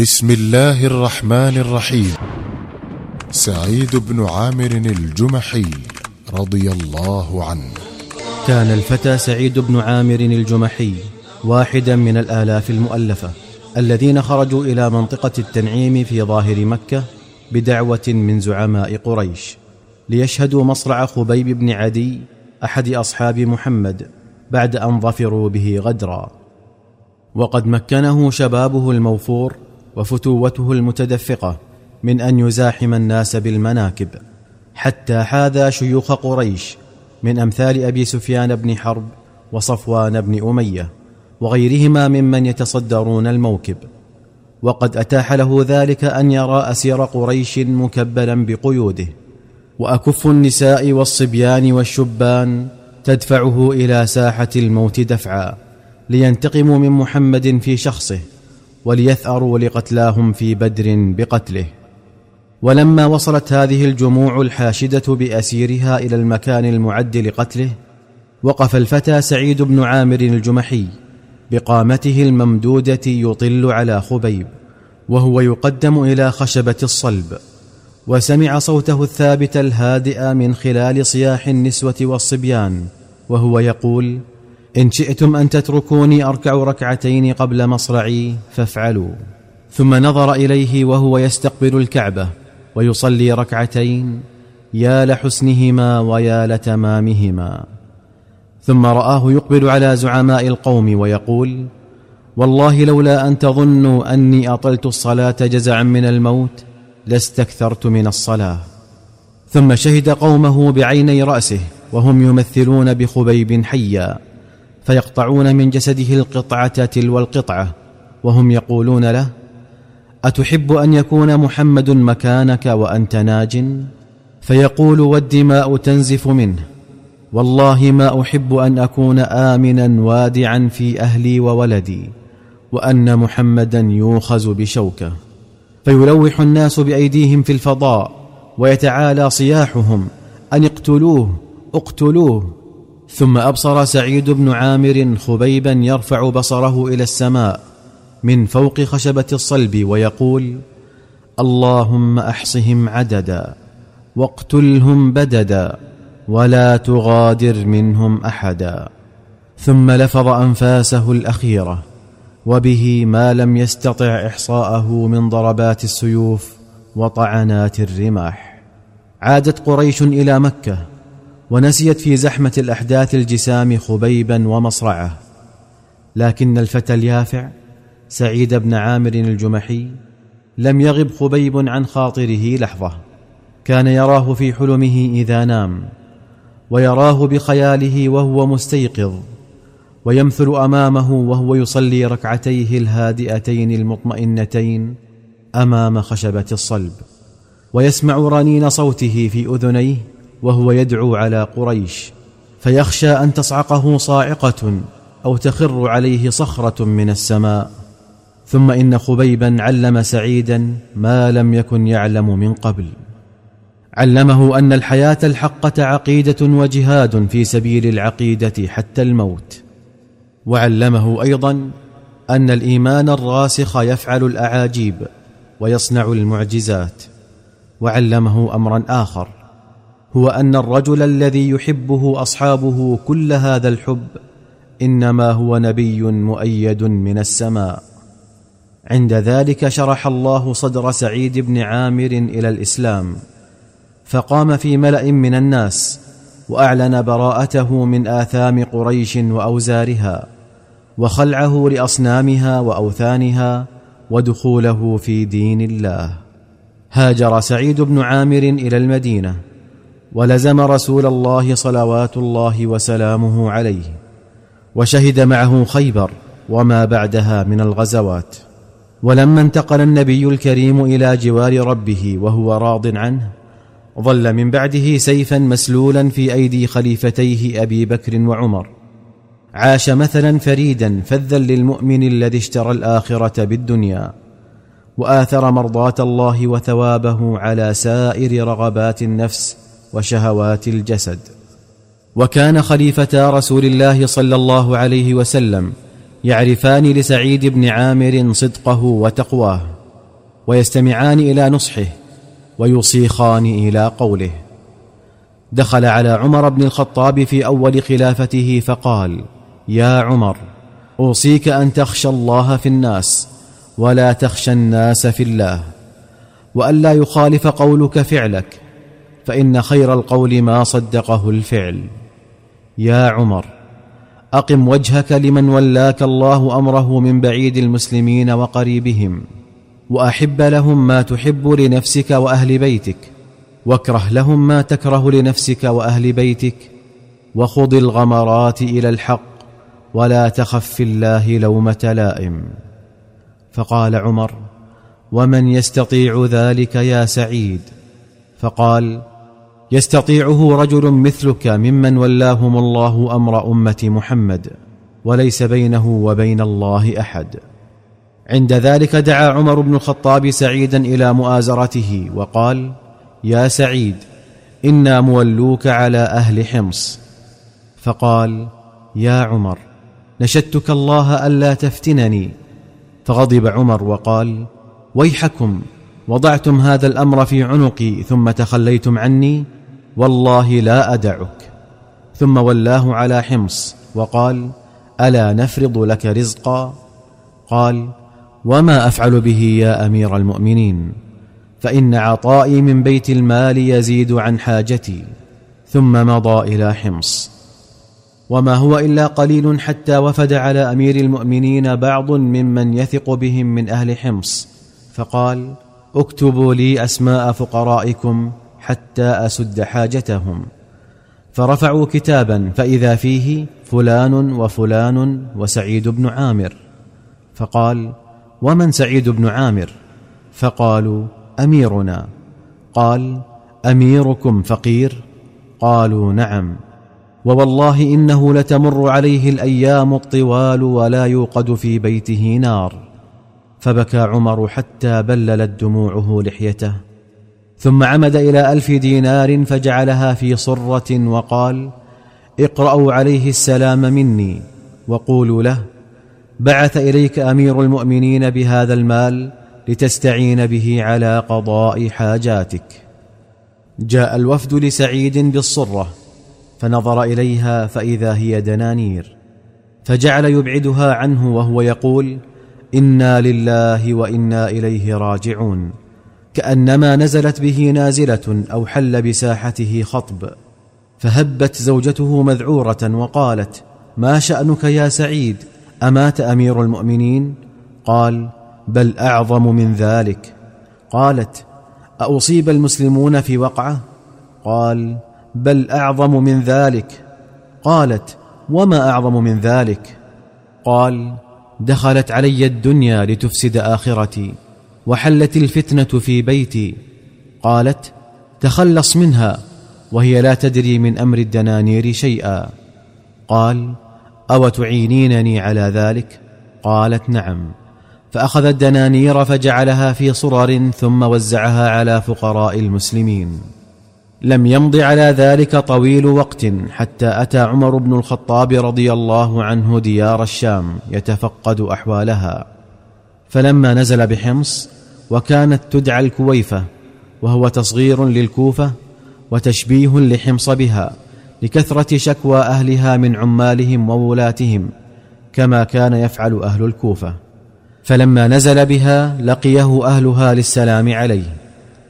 بسم الله الرحمن الرحيم سعيد بن عامر الجمحي رضي الله عنه كان الفتى سعيد بن عامر الجمحي واحدا من الآلاف المؤلفة الذين خرجوا إلى منطقة التنعيم في ظاهر مكة بدعوة من زعماء قريش ليشهدوا مصرع خبيب بن عدي أحد أصحاب محمد بعد أن ظفروا به غدرا. وقد مكنه شبابه الموفور وفتوته المتدفقة من أن يزاحم الناس بالمناكب حتى حاذى شيوخ قريش من أمثال أبي سفيان بن حرب وصفوان بن أمية وغيرهما ممن يتصدرون الموكب. وقد أتاح له ذلك أن يرى أسير قريش مكبلا بقيوده وأكف النساء والصبيان والشبان تدفعه إلى ساحة الموت دفعا لينتقموا من محمد في شخصه. وليثأروا لقتلاهم في بدر بقتله. ولما وصلت هذه الجموع الحاشدة بأسيرها إلى المكان المعد لقتله وقف الفتى سعيد بن عامر الجمحي بقامته الممدودة يطل على خبيب وهو يقدم إلى خشبة الصلب وسمع صوته الثابت الهادئ من خلال صياح النسوة والصبيان وهو يقول إن شئتم أن تتركوني أركع ركعتين قبل مصرعي فافعلوا. ثم نظر إليه وهو يستقبل الكعبة ويصلي ركعتين يا لحسنهما ويا لتمامهما. ثم رآه يقبل على زعماء القوم ويقول والله لولا أن تظنوا أني أطلت الصلاة جزعا من الموت لاستكثرت من الصلاة. ثم شهد قومه بعيني رأسه وهم يمثلون بخبيب حيا. فيقطعون من جسده القطعة تلو القطعة وهم يقولون له أتحب أن يكون محمد مكانك وأنت ناج؟ فيقول والدماء تنزف منه والله ما أحب أن أكون آمنا وادعا في أهلي وولدي وأن محمدا يوخز بشوكة. فيلوح الناس بأيديهم في الفضاء ويتعالى صياحهم أن اقتلوه اقتلوه. ثم أبصر سعيد بن عامر خبيبا يرفع بصره إلى السماء من فوق خشبة الصلب ويقول اللهم أحصهم عددا واقتلهم بددا ولا تغادر منهم أحدا. ثم لفظ أنفاسه الأخيرة وبه ما لم يستطع إحصاءه من ضربات السيوف وطعنات الرماح. عادت قريش إلى مكة ونسيت في زحمة الأحداث الجسام خبيبا ومصرعه. لكن الفتى اليافع سعيد بن عامر الجمحي لم يغب خبيب عن خاطره لحظة. كان يراه في حلمه إذا نام ويراه بخياله وهو مستيقظ ويمثل أمامه وهو يصلي ركعتيه الهادئتين المطمئنتين أمام خشبة الصلب. ويسمع رنين صوته في أذنيه وهو يدعو على قريش فيخشى أن تصعقه صاعقة أو تخر عليه صخرة من السماء. ثم إن خبيبا علم سعيدا ما لم يكن يعلم من قبل. علمه أن الحياة الحقة عقيدة وجهاد في سبيل العقيدة حتى الموت. وعلمه أيضا أن الإيمان الراسخ يفعل الأعاجيب ويصنع المعجزات. وعلمه امرا آخر. هو أن الرجل الذي يحبه أصحابه كل هذا الحب إنما هو نبي مؤيد من السماء. عند ذلك شرح الله صدر سعيد بن عامر إلى الإسلام فقام في ملأ من الناس وأعلن براءته من آثام قريش وأوزارها وخلعه لأصنامها وأوثانها ودخوله في دين الله. هاجر سعيد بن عامر إلى المدينة. ولزم رسول الله صلوات الله وسلامه عليه وشهد معه خيبر وما بعدها من الغزوات. ولما انتقل النبي الكريم إلى جوار ربه وهو راض عنه ظل من بعده سيفا مسلولا في أيدي خليفتيه أبي بكر وعمر. عاش مثلا فريدا فذا للمؤمن الذي اشترى الآخرة بالدنيا وآثر مرضاة الله وثوابه على سائر رغبات النفس وشهوات الجسد. وكان خليفتا رسول الله صلى الله عليه وسلم يعرفان لسعيد بن عامر صدقه وتقواه ويستمعان إلى نصحه ويصيخان إلى قوله. دخل على عمر بن الخطاب في أول خلافته فقال يا عمر أوصيك أن تخشى الله في الناس ولا تخشى الناس في الله والا يخالف قولك فعلك فإن خير القول ما صدقه الفعل. يا عمر أقم وجهك لمن ولاك الله أمره من بعيد المسلمين وقريبهم وأحب لهم ما تحب لنفسك وأهل بيتك واكره لهم ما تكره لنفسك وأهل بيتك وخض الغمرات إلى الحق ولا تخف في الله لومة لائم. فقال عمر ومن يستطيع ذلك يا سعيد؟ فقال يستطيعه رجل مثلك ممن ولاهم الله أمر أمة محمد وليس بينه وبين الله أحد. عند ذلك دعا عمر بن الخطاب سعيدا إلى مؤازرته وقال يا سعيد إنا مولوك على أهل حمص. فقال يا عمر نشدتك الله ألا تفتنني. فغضب عمر وقال ويحكم وضعتم هذا الأمر في عنقي ثم تخليتم عني والله لا أدعك. ثم ولاه على حمص وقال ألا نفرض لك رزقا؟ قال وما أفعل به يا أمير المؤمنين؟ فإن عطائي من بيت المال يزيد عن حاجتي. ثم مضى إلى حمص. وما هو إلا قليل حتى وفد على أمير المؤمنين بعض ممن يثق بهم من أهل حمص. فقال اكتبوا لي أسماء فقرائكم حتى أسد حاجتهم. فرفعوا كتابا فإذا فيه فلان وفلان وسعيد بن عامر. فقال ومن سعيد بن عامر؟ فقالوا أميرنا. قال أميركم فقير؟ قالوا نعم. ووالله إنه لتمر عليه الأيام الطوال ولا يوقد في بيته نار. فبكى عمر حتى بللت دموعه لحيته. ثم عمد إلى ألف دينار فجعلها في صرة وقال اقرأوا عليه السلام مني وقولوا له بعث إليك أمير المؤمنين بهذا المال لتستعين به على قضاء حاجاتك. جاء الوفد لسعيد بالصرة فنظر إليها فإذا هي دنانير فجعل يبعدها عنه وهو يقول إنا لله وإنا إليه راجعون. كأنما نزلت به نازلة أو حل بساحته خطب فهبت زوجته مذعورة وقالت ما شأنك يا سعيد؟ أمات أمير المؤمنين؟ قال بل أعظم من ذلك. قالت أأصيب المسلمون في وقعة؟ قال بل أعظم من ذلك. قالت وما أعظم من ذلك؟ قال دخلت علي الدنيا لتفسد آخرتي. وحلت الفتنة في بيتي. قالت تخلص منها وهي لا تدري من أمر الدنانير شيئا. قال أو تعينينني على ذلك؟ قالت نعم. فأخذ الدنانير فجعلها في صرر ثم وزعها على فقراء المسلمين. لم يمض على ذلك طويل وقت حتى أتى عمر بن الخطاب رضي الله عنه ديار الشام يتفقد أحوالها. فلما نزل بحمص وكانت تدعى الكويفة وهو تصغير للكوفة وتشبيه لحمص بها لكثرة شكوى أهلها من عمالهم وولاتهم كما كان يفعل أهل الكوفة. فلما نزل بها لقيه أهلها للسلام عليه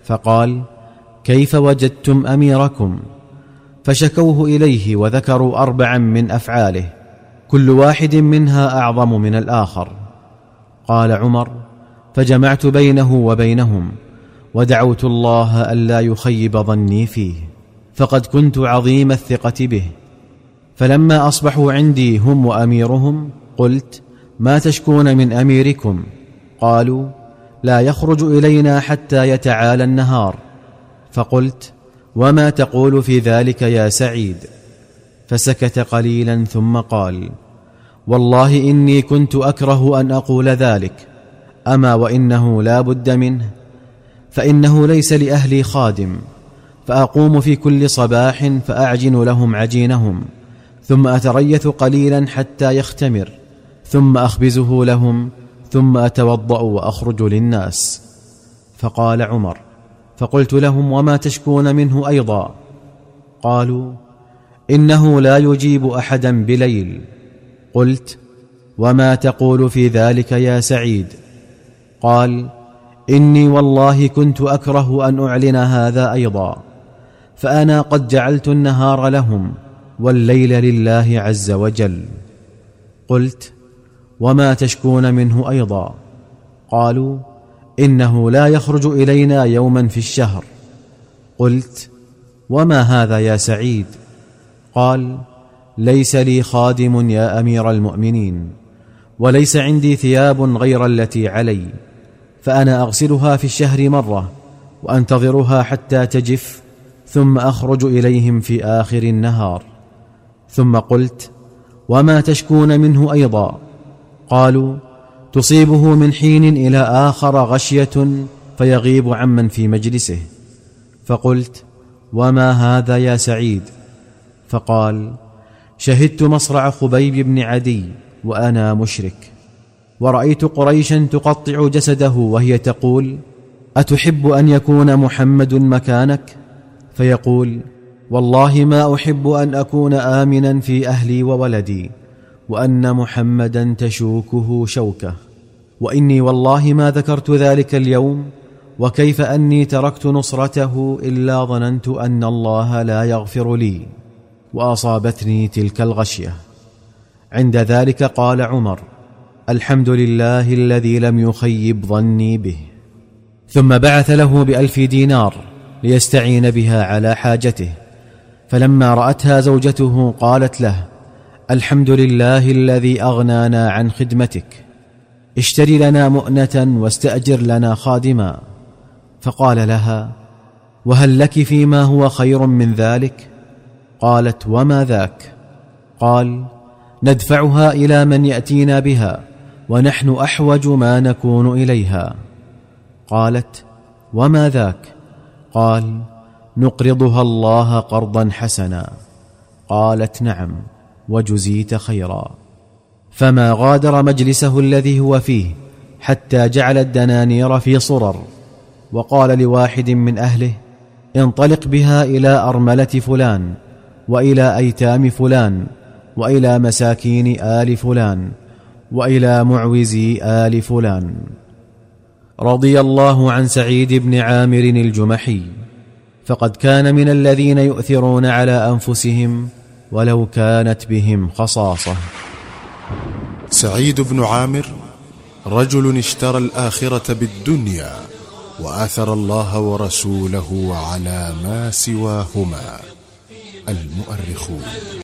فقال كيف وجدتم أميركم؟ فشكوه إليه وذكروا اربعا من أفعاله كل واحد منها أعظم من الآخر. قال عمر فجمعت بينه وبينهم ودعوت الله ألا يخيب ظني فيه فقد كنت عظيم الثقة به. فلما أصبحوا عندي هم وأميرهم قلت ما تشكون من أميركم؟ قالوا لا يخرج إلينا حتى يتعالى النهار. فقلت وما تقول في ذلك يا سعيد؟ فسكت قليلا ثم قال والله إني كنت أكره أن أقول ذلك أما وإنه لا بد منه فإنه ليس لأهلي خادم فأقوم في كل صباح فأعجن لهم عجينهم ثم أتريث قليلا حتى يختمر ثم أخبزه لهم ثم أتوضأ وأخرج للناس. فقال عمر فقلت لهم وما تشكون منه أيضا؟ قالوا إنه لا يجيب احدا بليل. قلت وما تقول في ذلك يا سعيد؟ قال إني والله كنت أكره أن أعلن هذا أيضا فأنا قد جعلت النهار لهم والليل لله عز وجل. قلت وما تشكون منه أيضا؟ قالوا إنه لا يخرج إلينا يوما في الشهر. قلت وما هذا يا سعيد؟ قال ليس لي خادم يا أمير المؤمنين وليس عندي ثياب غير التي علي فأنا أغسلها في الشهر مرة وأنتظرها حتى تجف ثم أخرج إليهم في آخر النهار. ثم قلت وما تشكون منه أيضا؟ قالوا تصيبه من حين إلى آخر غشية فيغيب عمن في مجلسه. فقلت وما هذا يا سعيد؟ فقال شهدت مصرع خبيب بن عدي وأنا مشرك. ورأيت قريشا تقطع جسده وهي تقول أتحب أن يكون محمد مكانك؟ فيقول والله ما أحب أن أكون آمنا في أهلي وولدي وأن محمدا تشوكه شوكة. وإني والله ما ذكرت ذلك اليوم وكيف أني تركت نصرته إلا ظننت أن الله لا يغفر لي. وأصابتني تلك الغشية. عند ذلك قال عمر الحمد لله الذي لم يخيب ظني به. ثم بعث له بألف دينار ليستعين بها على حاجته. فلما رأتها زوجته قالت له الحمد لله الذي أغنانا عن خدمتك. اشتري لنا مؤنة واستأجر لنا خادما. فقال لها وهل لك فيما هو خير من ذلك؟ قالت وما ذاك؟ قال ندفعها إلى من يأتينا بها ونحن أحوج ما نكون إليها. قالت وما ذاك؟ قال نقرضها الله قرضا حسنا. قالت نعم وجزيت خيرا. فما غادر مجلسه الذي هو فيه حتى جعل الدنانير في صرر. وقال لواحد من أهله انطلق بها إلى أرملة فلان وإلى أيتام فلان وإلى مساكين آل فلان وإلى معوزي آل فلان. رضي الله عن سعيد بن عامر الجمحي. فقد كان من الذين يؤثرون على أنفسهم ولو كانت بهم خصاصة. سعيد بن عامر رجل اشترى الآخرة بالدنيا وآثر الله ورسوله على ما سواهما. المؤرخون.